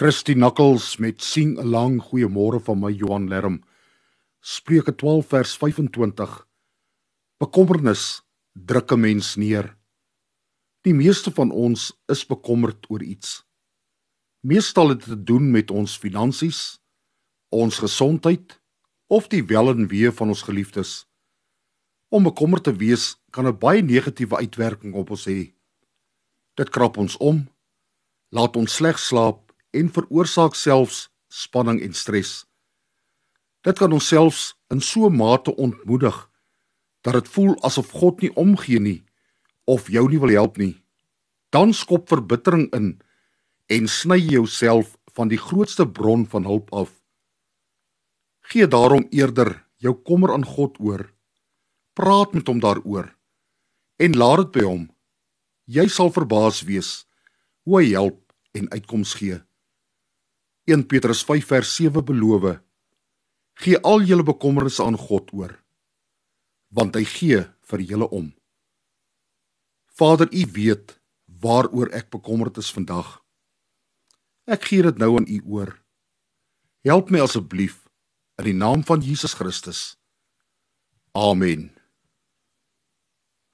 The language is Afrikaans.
Christy Knuckles met sing 'n lang goeiemôre van my Johan Lerm. Spreuke 12 vers 25. Bekommernis druk 'n mens neer. Die meeste van ons is bekommerd oor iets. Meestal het dit te doen met ons finansies, ons gesondheid of die wel en wee van ons geliefdes. Om bekommerd te wees kan 'n baie negatiewe uitwerking op ons hê. Dit krap ons om, laat ons sleg slaap en veroorsaak selfs spanning en stres. Dit kan ons selfs in so 'n mate ontmoedig dat dit voel asof God nie omgee nie of jou nie wil help nie. Dan skop verbittering in en sny jouself van die grootste bron van hulp af. Gee daarom eerder jou kommer aan God oor. Praat met hom daaroor en laat dit by hom. Jy sal verbaas wees hoe hy help en uitkoms gee. 1 Petrus 5 vers 7 beloof: Gee al julle bekommernisse aan God oor, want hy gee vir julle om. Vader, U weet waaroor ek bekommerd is vandag. Ek gee dit nou aan U oor. Help my asseblief in die naam van Jesus Christus. Amen.